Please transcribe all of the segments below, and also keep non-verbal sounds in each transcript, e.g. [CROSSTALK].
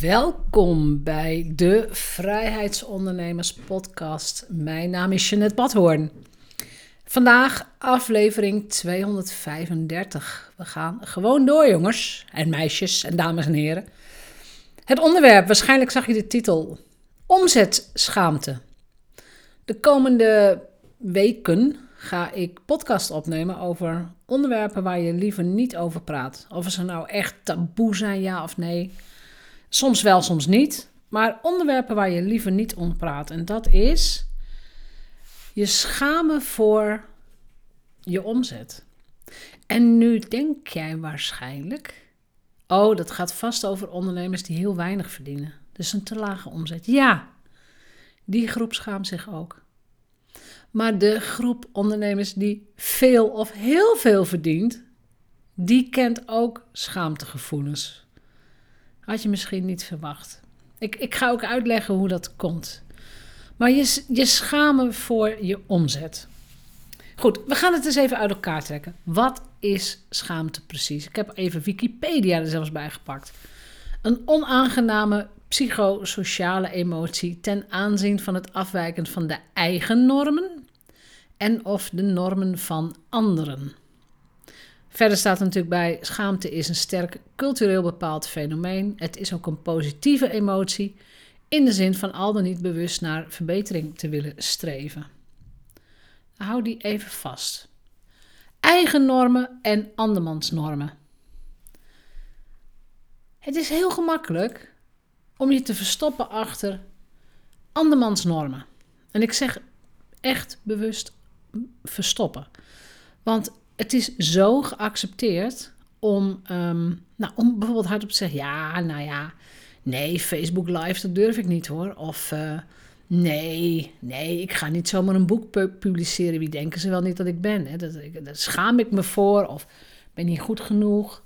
Welkom bij de Vrijheidsondernemers Podcast. Mijn naam is Jeanette Badhoorn. Vandaag aflevering 235. We gaan gewoon door, jongens en meisjes en dames en heren. Het onderwerp, waarschijnlijk zag je de titel: Omzetschaamte. De komende weken ga ik podcast opnemen over onderwerpen waar je liever niet over praat. Of ze nou echt taboe zijn, ja of nee. Soms wel, soms niet. Maar onderwerpen waar je liever niet om praat. En dat is je schamen voor je omzet. En nu denk jij waarschijnlijk. Oh, dat gaat vast over ondernemers die heel weinig verdienen. Dus een te lage omzet. Ja, die groep schaamt zich ook. Maar de groep ondernemers die veel of heel veel verdient, die kent ook schaamtegevoelens. Had je misschien niet verwacht. Ik, ik ga ook uitleggen hoe dat komt. Maar je, je schamen voor je omzet. Goed, we gaan het eens even uit elkaar trekken. Wat is schaamte precies? Ik heb even Wikipedia er zelfs bij gepakt. Een onaangename psychosociale emotie ten aanzien van het afwijken van de eigen normen en of de normen van anderen. Verder staat er natuurlijk bij: schaamte is een sterk cultureel bepaald fenomeen. Het is ook een positieve emotie, in de zin van al dan niet bewust naar verbetering te willen streven. Hou die even vast. Eigen normen en andermans normen. Het is heel gemakkelijk om je te verstoppen achter andermans normen. En ik zeg echt bewust verstoppen. Want het is zo geaccepteerd om, um, nou, om bijvoorbeeld hardop te zeggen: ja, nou ja, nee, Facebook Live, dat durf ik niet hoor. Of uh, nee, nee, ik ga niet zomaar een boek publiceren. Wie denken ze wel niet dat ik ben? Hè? Dat, daar schaam ik me voor of ben niet goed genoeg.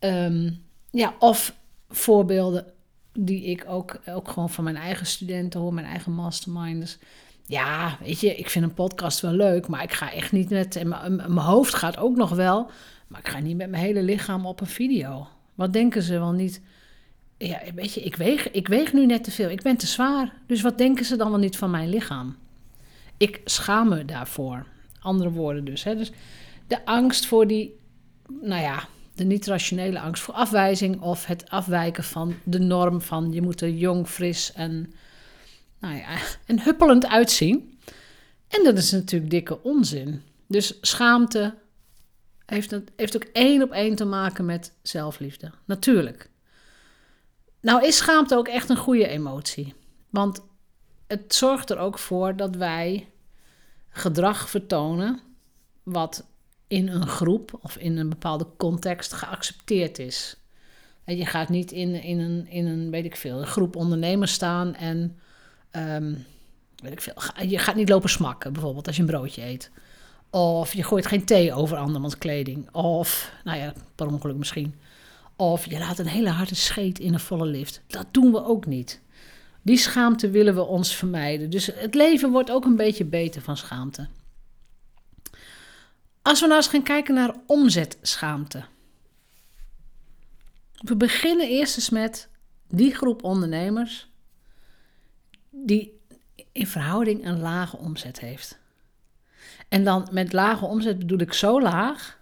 Um, ja, of voorbeelden die ik ook, ook gewoon van mijn eigen studenten hoor, mijn eigen masterminders ja, weet je, ik vind een podcast wel leuk, maar ik ga echt niet met. En mijn hoofd gaat ook nog wel, maar ik ga niet met mijn hele lichaam op een video. Wat denken ze wel niet? Ja, weet je, ik weeg, ik weeg nu net te veel. Ik ben te zwaar. Dus wat denken ze dan wel niet van mijn lichaam? Ik schaam me daarvoor. Andere woorden dus. Hè? Dus de angst voor die, nou ja, de niet-rationele angst voor afwijzing of het afwijken van de norm van je moet er jong, fris en nou ja, [LAUGHS] en huppelend uitzien. En dat is natuurlijk dikke onzin. Dus schaamte heeft, heeft ook één op één te maken met zelfliefde. Natuurlijk. Nou is schaamte ook echt een goede emotie. Want het zorgt er ook voor dat wij gedrag vertonen wat in een groep of in een bepaalde context geaccepteerd is. En je gaat niet in, in, een, in een, weet ik veel, een groep ondernemers staan en Um, weet ik veel. Je gaat niet lopen smakken, bijvoorbeeld, als je een broodje eet. Of je gooit geen thee over andermans kleding. Of, nou ja, per ongeluk misschien. Of je laat een hele harde scheet in een volle lift. Dat doen we ook niet. Die schaamte willen we ons vermijden. Dus het leven wordt ook een beetje beter van schaamte. Als we nou eens gaan kijken naar omzetschaamte. We beginnen eerst eens met die groep ondernemers die in verhouding een lage omzet heeft. En dan met lage omzet bedoel ik zo laag.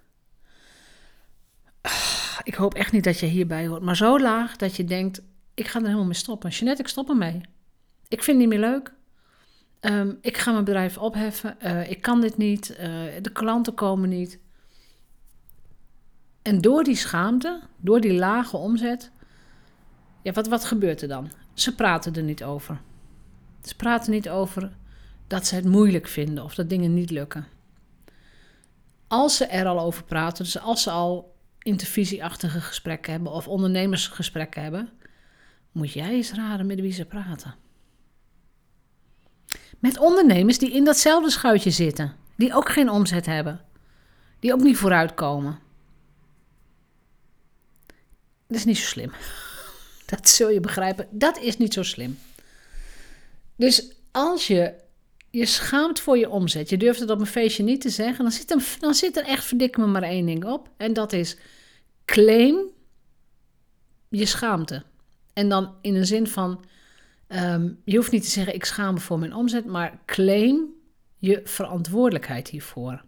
Ik hoop echt niet dat je hierbij hoort, maar zo laag dat je denkt: ik ga er helemaal mee stoppen. Jeanette, ik stop ermee. Ik vind het niet meer leuk. Um, ik ga mijn bedrijf opheffen. Uh, ik kan dit niet. Uh, de klanten komen niet. En door die schaamte, door die lage omzet, ja, wat, wat gebeurt er dan? Ze praten er niet over. Ze praten niet over dat ze het moeilijk vinden of dat dingen niet lukken. Als ze er al over praten, dus als ze al intervisieachtige gesprekken hebben of ondernemersgesprekken hebben, moet jij eens raden met wie ze praten. Met ondernemers die in datzelfde schuitje zitten, die ook geen omzet hebben, die ook niet vooruitkomen. Dat is niet zo slim. [LAUGHS] Dat zul je begrijpen. Dat is niet zo slim. Dus als je je schaamt voor je omzet, je durft het op een feestje niet te zeggen, dan zit er, dan zit er echt verdik me maar één ding op. En dat is claim je schaamte. En dan in een zin van, ehm, je hoeft niet te zeggen ik schaam me voor mijn omzet, maar claim je verantwoordelijkheid hiervoor.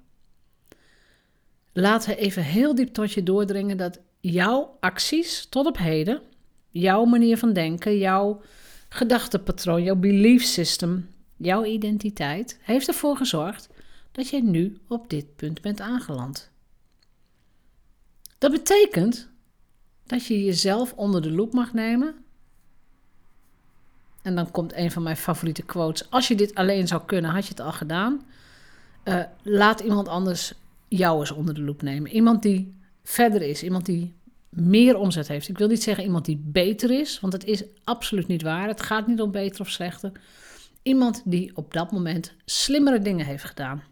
Laat even heel diep tot je doordringen dat jouw acties tot op heden, jouw manier van denken, jouw gedachtepatroon, jouw belief system, jouw identiteit, heeft ervoor gezorgd dat jij nu op dit punt bent aangeland. Dat betekent dat je jezelf onder de loep mag nemen. En dan komt een van mijn favoriete quotes. Als je dit alleen zou kunnen, had je het al gedaan. Uh, laat iemand anders jou eens onder de loep nemen. Iemand die verder is, iemand die meer omzet heeft. Ik wil niet zeggen iemand die beter is, want dat is absoluut niet waar. Het gaat niet om beter of slechter. Iemand die op dat moment slimmere dingen heeft gedaan.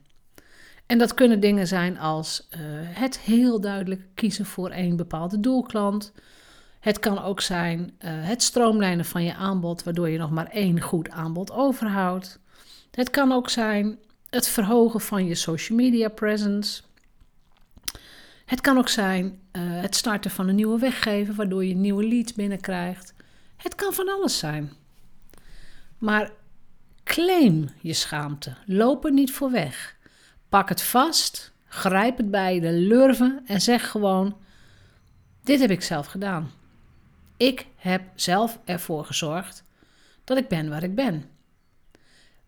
En dat kunnen dingen zijn als uh, het heel duidelijk kiezen voor één bepaalde doelklant. Het kan ook zijn uh, het stroomlijnen van je aanbod, waardoor je nog maar één goed aanbod overhoudt. Het kan ook zijn het verhogen van je social media presence. Het kan ook zijn uh, het starten van een nieuwe weggever, waardoor je nieuwe leads binnenkrijgt. Het kan van alles zijn. Maar claim je schaamte. Loop er niet voor weg. Pak het vast, grijp het bij de lurven en zeg gewoon: Dit heb ik zelf gedaan. Ik heb zelf ervoor gezorgd dat ik ben waar ik ben.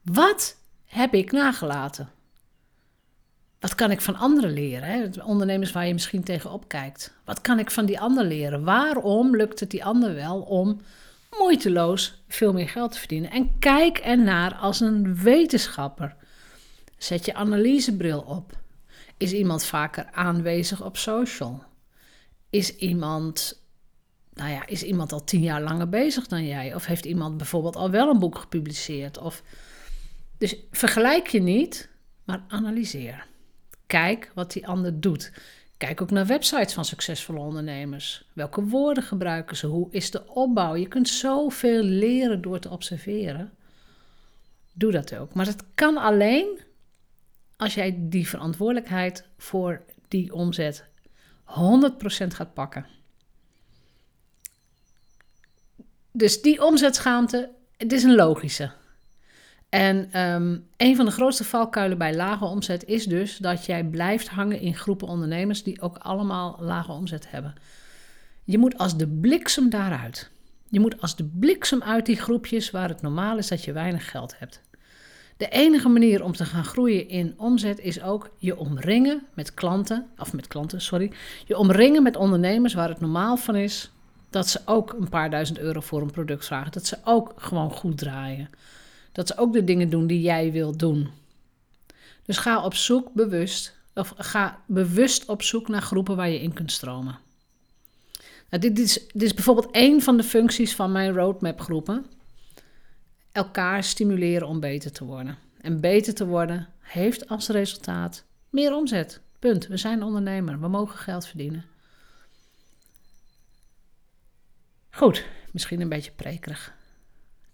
Wat heb ik nagelaten? Wat kan ik van anderen leren? Hè? Ondernemers waar je misschien tegenop kijkt. Wat kan ik van die ander leren? Waarom lukt het die ander wel om moeiteloos veel meer geld te verdienen? En kijk ernaar als een wetenschapper. Zet je analysebril op. Is iemand vaker aanwezig op social? Is iemand, nou ja, is iemand al tien jaar langer bezig dan jij? Of heeft iemand bijvoorbeeld al wel een boek gepubliceerd? Of, dus vergelijk je niet, maar analyseer. Kijk wat die ander doet. Kijk ook naar websites van succesvolle ondernemers. Welke woorden gebruiken ze? Hoe is de opbouw? Je kunt zoveel leren door te observeren. Doe dat ook. Maar dat kan alleen als jij die verantwoordelijkheid voor die omzet 100% gaat pakken. Dus die omzetschaamte, het is een logische. En um, een van de grootste valkuilen bij lage omzet is dus dat jij blijft hangen in groepen ondernemers die ook allemaal lage omzet hebben. Je moet als de bliksem daaruit. Je moet als de bliksem uit die groepjes waar het normaal is dat je weinig geld hebt. De enige manier om te gaan groeien in omzet is ook je omringen met klanten, of met klanten, sorry. Je omringen met ondernemers waar het normaal van is dat ze ook een paar duizend euro voor een product vragen. Dat ze ook gewoon goed draaien. Dat ze ook de dingen doen die jij wilt doen. Dus ga op zoek bewust, of ga bewust op zoek naar groepen waar je in kunt stromen. Nou, dit, is, dit is bijvoorbeeld één van de functies van mijn roadmap groepen elkaar stimuleren om beter te worden. En beter te worden heeft als resultaat meer omzet. Punt. We zijn ondernemer. We mogen geld verdienen. Goed, misschien een beetje prekerig.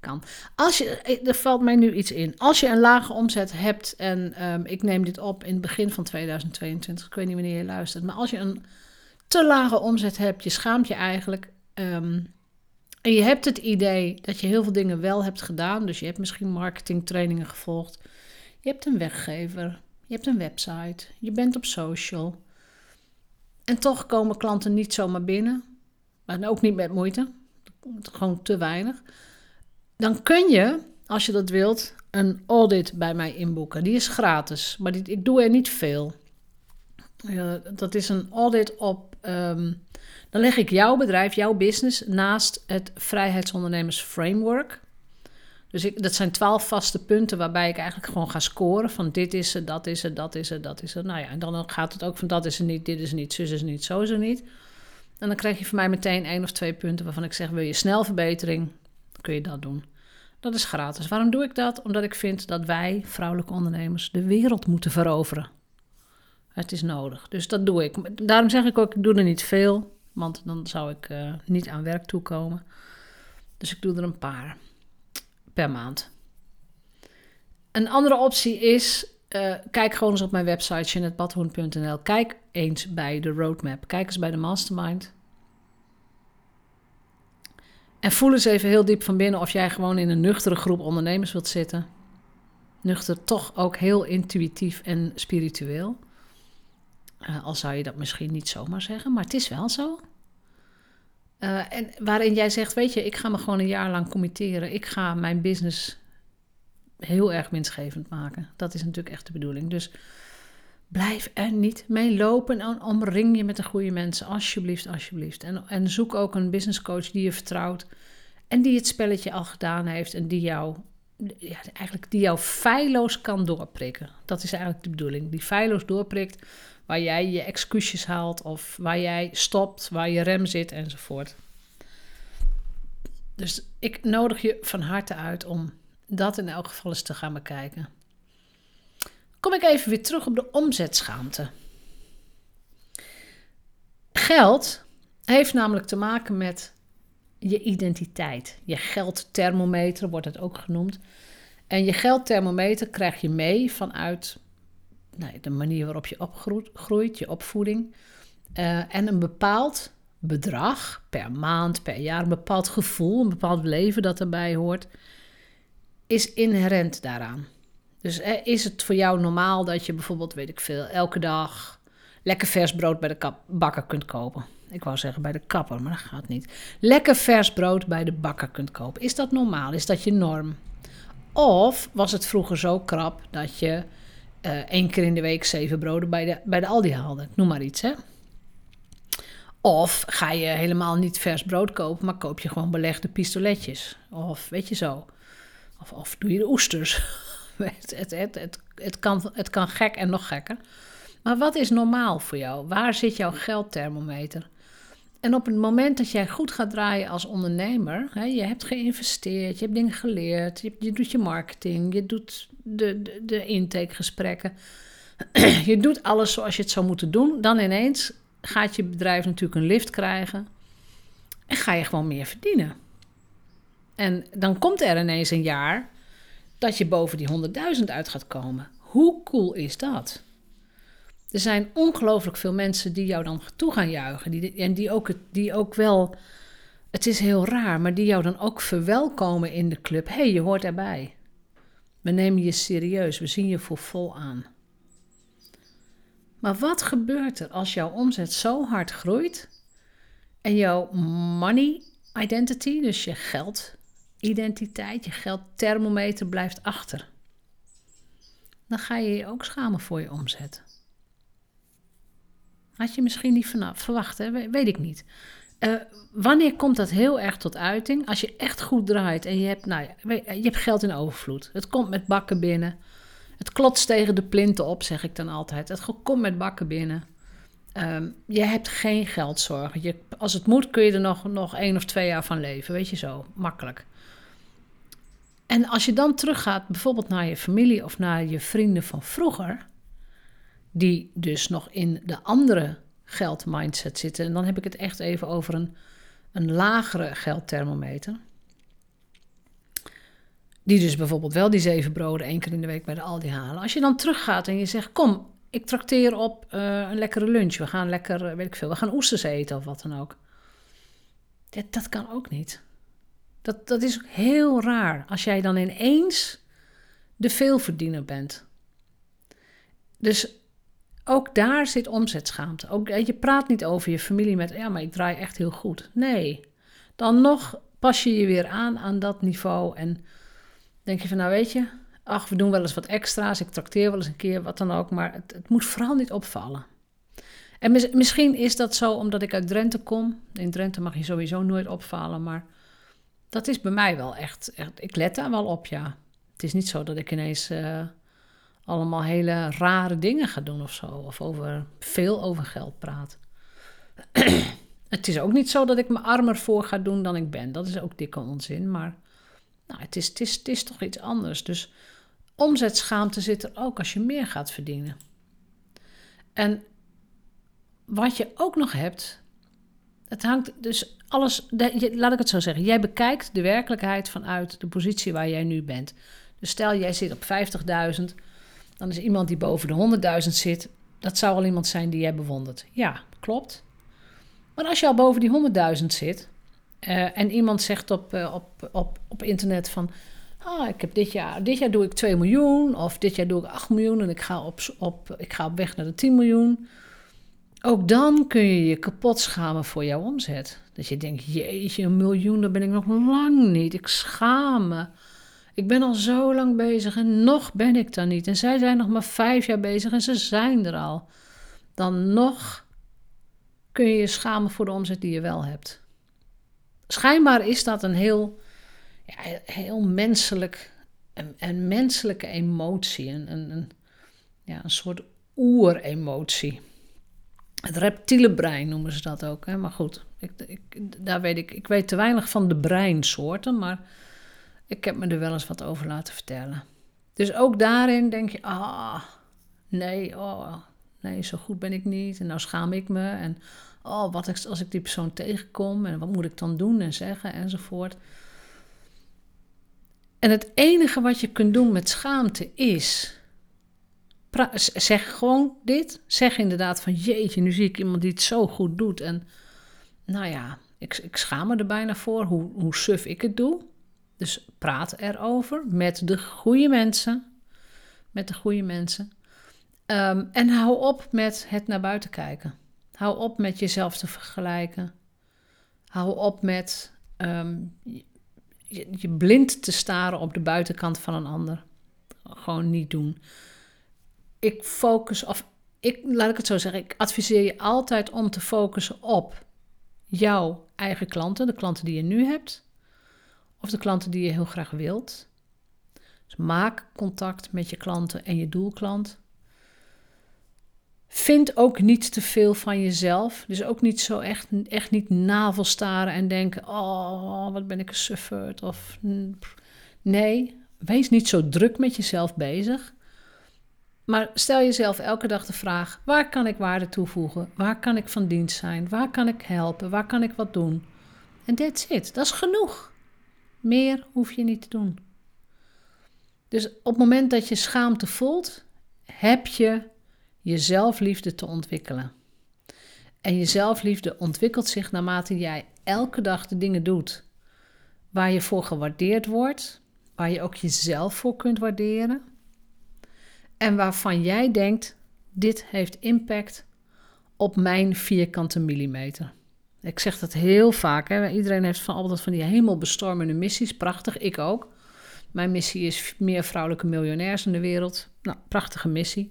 Kan. Als je, eh, er valt mij nu iets in. Als je een lage omzet hebt, en um, ik neem dit op in het begin van 2022, ik weet niet wanneer je luistert, maar als je een te lage omzet hebt, je schaamt je eigenlijk. Um, en je hebt het idee dat je heel veel dingen wel hebt gedaan. Dus je hebt misschien marketingtrainingen gevolgd. Je hebt een weggever. Je hebt een website. Je bent op social. En toch komen klanten niet zomaar binnen. Maar ook niet met moeite. Gewoon te weinig. Dan kun je, als je dat wilt, een audit bij mij inboeken. Die is gratis. Maar ik doe er niet veel. Uh, dat is een audit op um, dan leg ik jouw bedrijf, jouw business naast het vrijheidsondernemers framework. Dus ik, dat zijn twaalf vaste punten waarbij ik eigenlijk gewoon ga scoren van dit is er, dat is er, dat is er, dat is er. Nou ja, en dan gaat het ook van dat is er niet, dit is niet, zus is er niet, zo is er niet. En dan krijg je van mij meteen één of twee punten waarvan ik zeg, wil je snel verbetering, kun je dat doen. Dat is gratis. Waarom doe ik dat? Omdat ik vind dat wij, vrouwelijke ondernemers, de wereld moeten veroveren. Het is nodig. Dus dat doe ik. Daarom zeg ik ook, ik doe er niet veel. Want dan zou ik uh, niet aan werk toekomen. Dus ik doe er een paar per maand. Een andere optie is, uh, kijk gewoon eens op mijn website jeanetbadhoorn.nl. Kijk eens bij de roadmap. Kijk eens bij de mastermind. En voel eens even heel diep van binnen of jij gewoon in een nuchtere groep ondernemers wilt zitten. Nuchter, toch ook heel intuïtief en spiritueel. Uh, al zou je dat misschien niet zomaar zeggen, maar het is wel zo. Uh, en waarin jij zegt, weet je, ik ga me gewoon een jaar lang committeren. Ik ga mijn business heel erg winstgevend maken. Dat is natuurlijk echt de bedoeling. Dus blijf er niet mee lopen en omring je met de goede mensen. Alsjeblieft, alsjeblieft. En, en zoek ook een business coach die je vertrouwt. En die het spelletje al gedaan heeft en die jou, ja, eigenlijk die jou feilloos kan doorprikken. Dat is eigenlijk de bedoeling. Die feilloos doorprikt waar jij je excuses haalt of waar jij stopt, waar je rem zit enzovoort. Dus ik nodig je van harte uit om dat in elk geval eens te gaan bekijken. Kom ik even weer terug op de omzetschaamte. Geld heeft namelijk te maken met je identiteit. Je geldthermometer wordt het ook genoemd. En je geldthermometer krijg je mee vanuit nou, de manier waarop je opgroeit, je opvoeding. Uh, en een bepaald bedrag per maand, per jaar, een bepaald gevoel, een bepaald leven dat erbij hoort, is inherent daaraan. Dus is het voor jou normaal dat je bijvoorbeeld, weet ik veel, elke dag lekker vers brood bij de bakker kunt kopen? Ik wou zeggen bij de kapper, maar dat gaat niet. Lekker vers brood bij de bakker kunt kopen. Is dat normaal? Is dat je norm? Of was het vroeger zo krap dat je uh, één keer in de week zeven broden bij de, bij de Aldi haalde? Noem maar iets, hè? Of ga je helemaal niet vers brood kopen, maar koop je gewoon belegde pistoletjes? Of weet je zo. Of, of doe je de oesters. [LAUGHS] [LAUGHS] het, het, het, het, kan, het kan gek en nog gekker. Maar wat is normaal voor jou? Waar zit jouw geldthermometer? En op het moment dat jij goed gaat draaien als ondernemer, hè, je hebt geïnvesteerd, je hebt dingen geleerd, je, je doet je marketing, je doet de, de, de intakegesprekken, [CLEARS THROAT] je doet alles zoals je het zou moeten doen, dan ineens gaat je bedrijf natuurlijk een lift krijgen en ga je gewoon meer verdienen. En dan komt er ineens een jaar dat je boven die 100.000 uit gaat komen. Hoe cool is dat? Er zijn ongelooflijk veel mensen die jou dan toe gaan juichen. Die, en die ook, die ook wel, het is heel raar, maar die jou dan ook verwelkomen in de club. Hé, hey, je hoort erbij. We nemen je serieus, we zien je voor vol aan. Maar wat gebeurt er als jouw omzet zo hard groeit en jouw money identity, dus je geldidentiteit, je geldthermometer blijft achter? Dan ga je je ook schamen voor je omzet. Had je misschien niet vanaf verwacht, hè? weet ik niet. Uh, wanneer komt dat heel erg tot uiting? Als je echt goed draait en je hebt, nou ja, je hebt geld in overvloed. Het komt met bakken binnen. Het klotst tegen de plinten op, zeg ik dan altijd. Het komt met bakken binnen. Um, je hebt geen geldzorgen. Je, als het moet kun je er nog, nog één of twee jaar van leven. Weet je zo, makkelijk. En als je dan teruggaat bijvoorbeeld naar je familie of naar je vrienden van vroeger die dus nog in de andere geldmindset zitten. En dan heb ik het echt even over een, een lagere geldthermometer. Die dus bijvoorbeeld wel die zeven broden één keer in de week bij de Aldi halen. Als je dan teruggaat en je zegt: Kom, ik trakteer op uh, een lekkere lunch. We gaan lekker, eh, weet ik veel, we gaan oesters eten of wat dan ook. Dat, dat kan ook niet. Dat, dat is heel raar als jij dan ineens de veelverdiener bent. Dus ook daar zit omzetschaamte. Ook, eh, je praat niet over je familie met, ja, maar ik draai echt heel goed. Nee, dan nog pas je je weer aan aan dat niveau en denk je van, nou weet je, ach, we doen wel eens wat extra's, ik trakteer wel eens een keer, wat dan ook, maar het, het moet vooral niet opvallen. En misschien is dat zo omdat ik uit Drenthe kom. In Drenthe mag je sowieso nooit opvallen, maar dat is bij mij wel echt, ik let daar wel op, ja. Het is niet zo dat ik ineens... Uh, allemaal hele rare dingen gaat doen of zo. Of over, veel over geld praat. [CLEARS THROAT] het is ook niet zo dat ik me armer voor ga doen dan ik ben. Dat is ook dikke onzin. Maar nou, het, is, het, is, het is toch iets anders. Dus omzetschaamte zit er ook als je meer gaat verdienen. En wat je ook nog hebt. Het hangt dus alles. Laat ik het zo zeggen. Jij bekijkt de werkelijkheid vanuit de positie waar jij nu bent. Dus stel jij zit op 50.000 dan is iemand die boven de 100.000 zit, dat zou al iemand zijn die jij bewondert. Ja, klopt. Maar als je al boven die 100.000 zit eh, en iemand zegt op, eh, op, op, op internet van... Ah, ik heb dit jaar, dit jaar doe ik 2 miljoen of dit jaar doe ik 8 miljoen en ik ga op, op, ik ga op weg naar de 10 miljoen. Ook dan kun je je kapot schamen voor jouw omzet. Dat je denkt, jeetje, een miljoen, daar ben ik nog lang niet. Ik schaam me. Ik ben al zo lang bezig en nog ben ik daar niet. En zij zijn nog maar vijf jaar bezig en ze zijn er al. Dan nog kun je je schamen voor de omzet die je wel hebt. Schijnbaar is dat een heel, ja, heel menselijk, een, menselijke emotie. Een, een, een, ja, een soort oeremotie. Het reptiele brein noemen ze dat ook. Hè? Maar goed, ik, ik, daar weet ik, ik weet te weinig van de breinsoorten, maar ik heb me er wel eens wat over laten vertellen. Dus ook daarin denk je, ah, nee, oh, nee, zo goed ben ik niet. En nou schaam ik me. En oh, wat als ik die persoon tegenkom en wat moet ik dan doen en zeggen enzovoort. En het enige wat je kunt doen met schaamte is. Zeg gewoon dit. Zeg inderdaad van jeetje, nu zie ik iemand die het zo goed doet. En nou ja, ik, ik schaam me er bijna voor hoe, hoe suf ik het doe. Dus praat erover met de goede mensen. Met de goede mensen. Ehm, en hou op met het naar buiten kijken. Hou op met jezelf te vergelijken. Hou op met ehm, je, je, blind te staren op de buitenkant van een ander. Gewoon niet doen. Ik focus, of ik, laat ik het zo zeggen, ik adviseer je altijd om te focussen op jouw eigen klanten, de klanten die je nu hebt, of de klanten die je heel graag wilt. Dus maak contact met je klanten en je doelklant. Vind ook niet te veel van jezelf. Dus ook niet zo echt, echt niet navelstaren en denken: oh, wat ben ik een sufferd. Of nee, wees niet zo druk met jezelf bezig. Maar stel jezelf elke dag de vraag: waar kan ik waarde toevoegen? Waar kan ik van dienst zijn? Waar kan ik helpen? Waar kan ik wat doen? En that's it. Dat is genoeg. Meer hoef je niet te doen. Dus op het moment dat je schaamte voelt, heb je je zelfliefde te ontwikkelen. En je zelfliefde ontwikkelt zich naarmate jij elke dag de dingen doet waar je voor gewaardeerd wordt, waar je ook jezelf voor kunt waarderen en waarvan jij denkt: dit heeft impact op mijn vierkante millimeter. Ik zeg dat heel vaak. Hè? Iedereen heeft van altijd van die hemelbestormende missies. Prachtig, ik ook. Mijn missie is meer vrouwelijke miljonairs in de wereld. Nou, prachtige missie.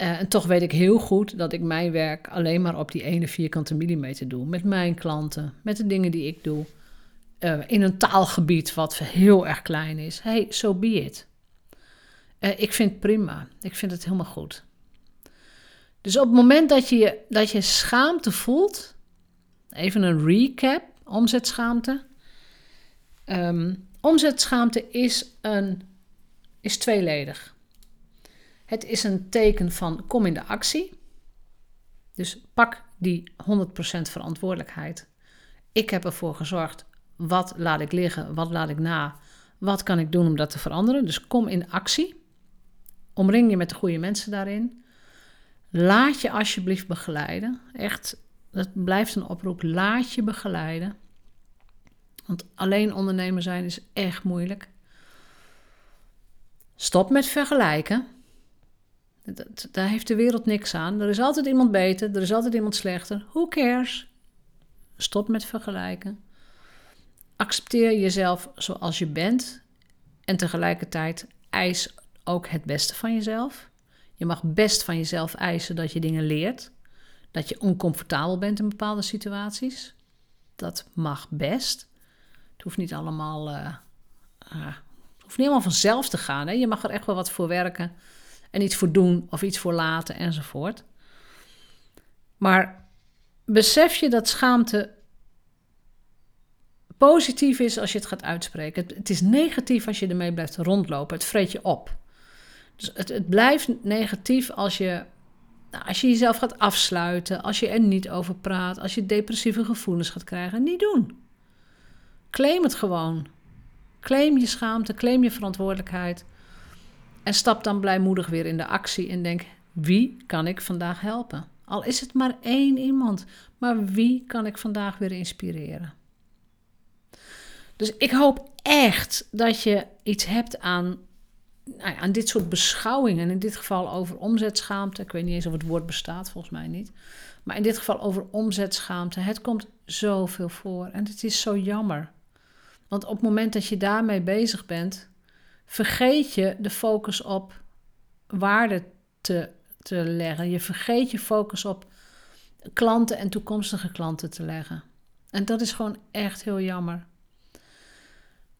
Uh, en toch weet ik heel goed dat ik mijn werk alleen maar op die ene vierkante millimeter doe. Met mijn klanten, met de dingen die ik doe. Uh, in een taalgebied wat heel erg klein is. Hey, so be it. Uh, ik vind het prima. Ik vind het helemaal goed. Dus op het moment dat je, dat je schaamte voelt, even een recap, omzetschaamte. Um, omzetschaamte is, een, is tweeledig. Het is een teken van kom in de actie. Dus pak die 100% verantwoordelijkheid. Ik heb ervoor gezorgd. Wat laat ik liggen? Wat laat ik na? Wat kan ik doen om dat te veranderen? Dus kom in actie. Omring je met de goede mensen daarin. Laat je alsjeblieft begeleiden. Echt, dat blijft een oproep. Laat je begeleiden. Want alleen ondernemer zijn is echt moeilijk. Stop met vergelijken. Daar heeft de wereld niks aan. Er is altijd iemand beter, er is altijd iemand slechter. Who cares? Stop met vergelijken. Accepteer jezelf zoals je bent. En tegelijkertijd eis ook het beste van jezelf. Je mag best van jezelf eisen dat je dingen leert. Dat je oncomfortabel bent in bepaalde situaties. Dat mag best. Het hoeft niet allemaal, uh, uh, het hoeft niet allemaal vanzelf te gaan. Hè? Je mag er echt wel wat voor werken en iets voor doen of iets voor laten enzovoort. Maar besef je dat schaamte positief is als je het gaat uitspreken. Het, het is negatief als je ermee blijft rondlopen. Het vreet je op. Dus het, het blijft negatief als je, nou, als je jezelf gaat afsluiten, als je er niet over praat, als je depressieve gevoelens gaat krijgen. Niet doen. Claim het gewoon. Claim je schaamte, claim je verantwoordelijkheid. En stap dan blijmoedig weer in de actie en denk: wie kan ik vandaag helpen? Al is het maar één iemand, maar wie kan ik vandaag weer inspireren? Dus ik hoop echt dat je iets hebt aan, aan dit soort beschouwingen. In dit geval over omzetschaamte. Ik weet niet eens of het woord bestaat, volgens mij niet. Maar in dit geval over omzetschaamte. Het komt zoveel voor en het is zo jammer. Want op het moment dat je daarmee bezig bent, vergeet je de focus op waarde te, te leggen. Je vergeet je focus op klanten en toekomstige klanten te leggen. En dat is gewoon echt heel jammer.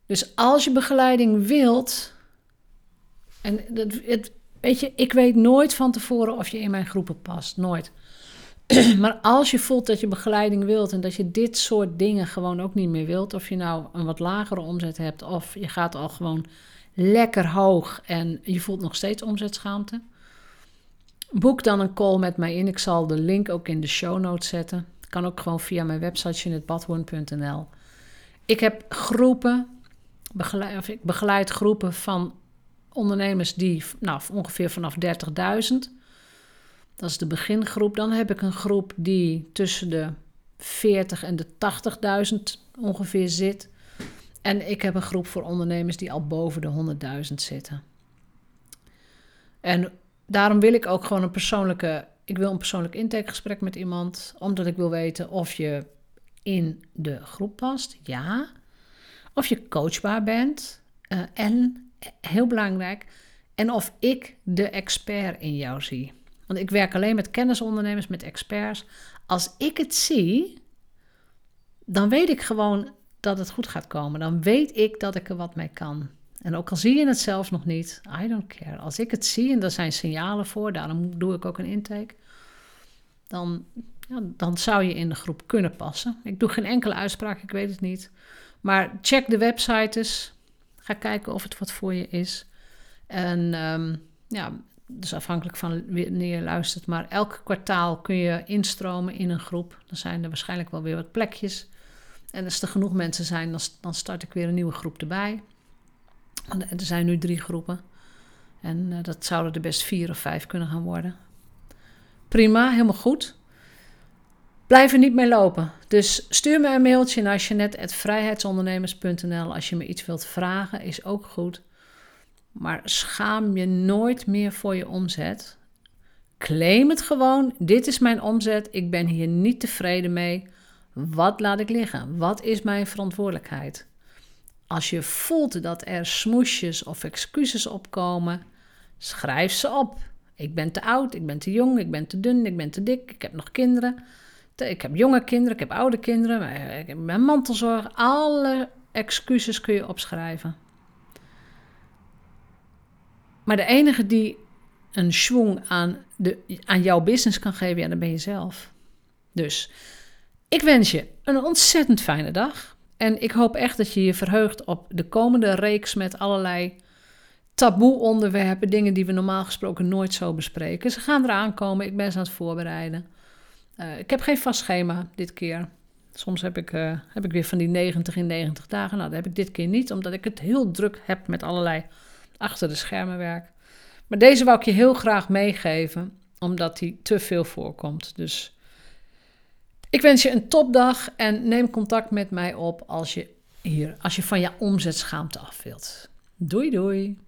Dus als je begeleiding wilt, en dat, het, weet je, ik weet nooit van tevoren of je in mijn groepen past, nooit. [CLEARS THROAT] maar als je voelt dat je begeleiding wilt en dat je dit soort dingen gewoon ook niet meer wilt, of je nou een wat lagere omzet hebt of je gaat al gewoon lekker hoog en je voelt nog steeds omzetschaamte, boek dan een call met mij in. Ik zal de link ook in de show notes zetten. Kan ook gewoon via mijn website jeanettebadhoorn.nl. Ik heb groepen, begeleid, of ik begeleid groepen van ondernemers die nou, ongeveer vanaf 30.000 dat is de begingroep. Dan heb ik een groep die tussen de 40 en de 80.000 ongeveer zit. En ik heb een groep voor ondernemers die al boven de 100.000 zitten. En daarom wil ik ook gewoon een persoonlijke. Ik wil een persoonlijk intakegesprek met iemand, omdat ik wil weten of je in de groep past, ja. Of je coachbaar bent. Uh, en heel belangrijk, en of ik de expert in jou zie. Want ik werk alleen met kennisondernemers, met experts. Als ik het zie, dan weet ik gewoon dat het goed gaat komen. Dan weet ik dat ik er wat mee kan. En ook al zie je het zelf nog niet, I don't care. Als ik het zie en er zijn signalen voor, daarom doe ik ook een intake, dan, ja, dan zou je in de groep kunnen passen. Ik doe geen enkele uitspraak, ik weet het niet. Maar check de websites. Ga kijken of het wat voor je is. En um, ja, dus afhankelijk van wanneer je luistert, maar elk kwartaal kun je instromen in een groep. Dan zijn er waarschijnlijk wel weer wat plekjes. En als er genoeg mensen zijn, dan, dan start ik weer een nieuwe groep erbij. Er zijn nu drie groepen. En uh, dat zouden er best vier of vijf kunnen gaan worden. Prima, helemaal goed. Blijf er niet mee lopen. Dus stuur me een mailtje naar jeanette.vrijheidsondernemers.nl als je me iets wilt vragen, is ook goed. Maar schaam je nooit meer voor je omzet. Claim het gewoon. Dit is mijn omzet. Ik ben hier niet tevreden mee. Wat laat ik liggen? Wat is mijn verantwoordelijkheid? Als je voelt dat er smoesjes of excuses opkomen, schrijf ze op. Ik ben te oud, ik ben te jong, ik ben te dun, ik ben te dik, ik heb nog kinderen. Ik heb jonge kinderen, ik heb oude kinderen, ik heb mijn mantelzorg. Alle excuses kun je opschrijven. Maar de enige die een schwung aan, de, aan jouw business kan geven, ja, dan ben je zelf. Dus ik wens je een ontzettend fijne dag. En ik hoop echt dat je je verheugt op de komende reeks met allerlei taboe onderwerpen, dingen die we normaal gesproken nooit zo bespreken. Ze gaan eraan komen, ik ben ze aan het voorbereiden. Uh, ik heb geen vast schema dit keer. Soms heb ik, uh, heb ik weer van die 90 in 90 dagen. Nou, dat heb ik dit keer niet, omdat ik het heel druk heb met allerlei achter de schermen werk. Maar deze wou ik je heel graag meegeven, omdat die te veel voorkomt. Dus ik wens je een topdag en neem contact met mij op als je hier, als je van je omzetschaamte af wilt. Doei doei!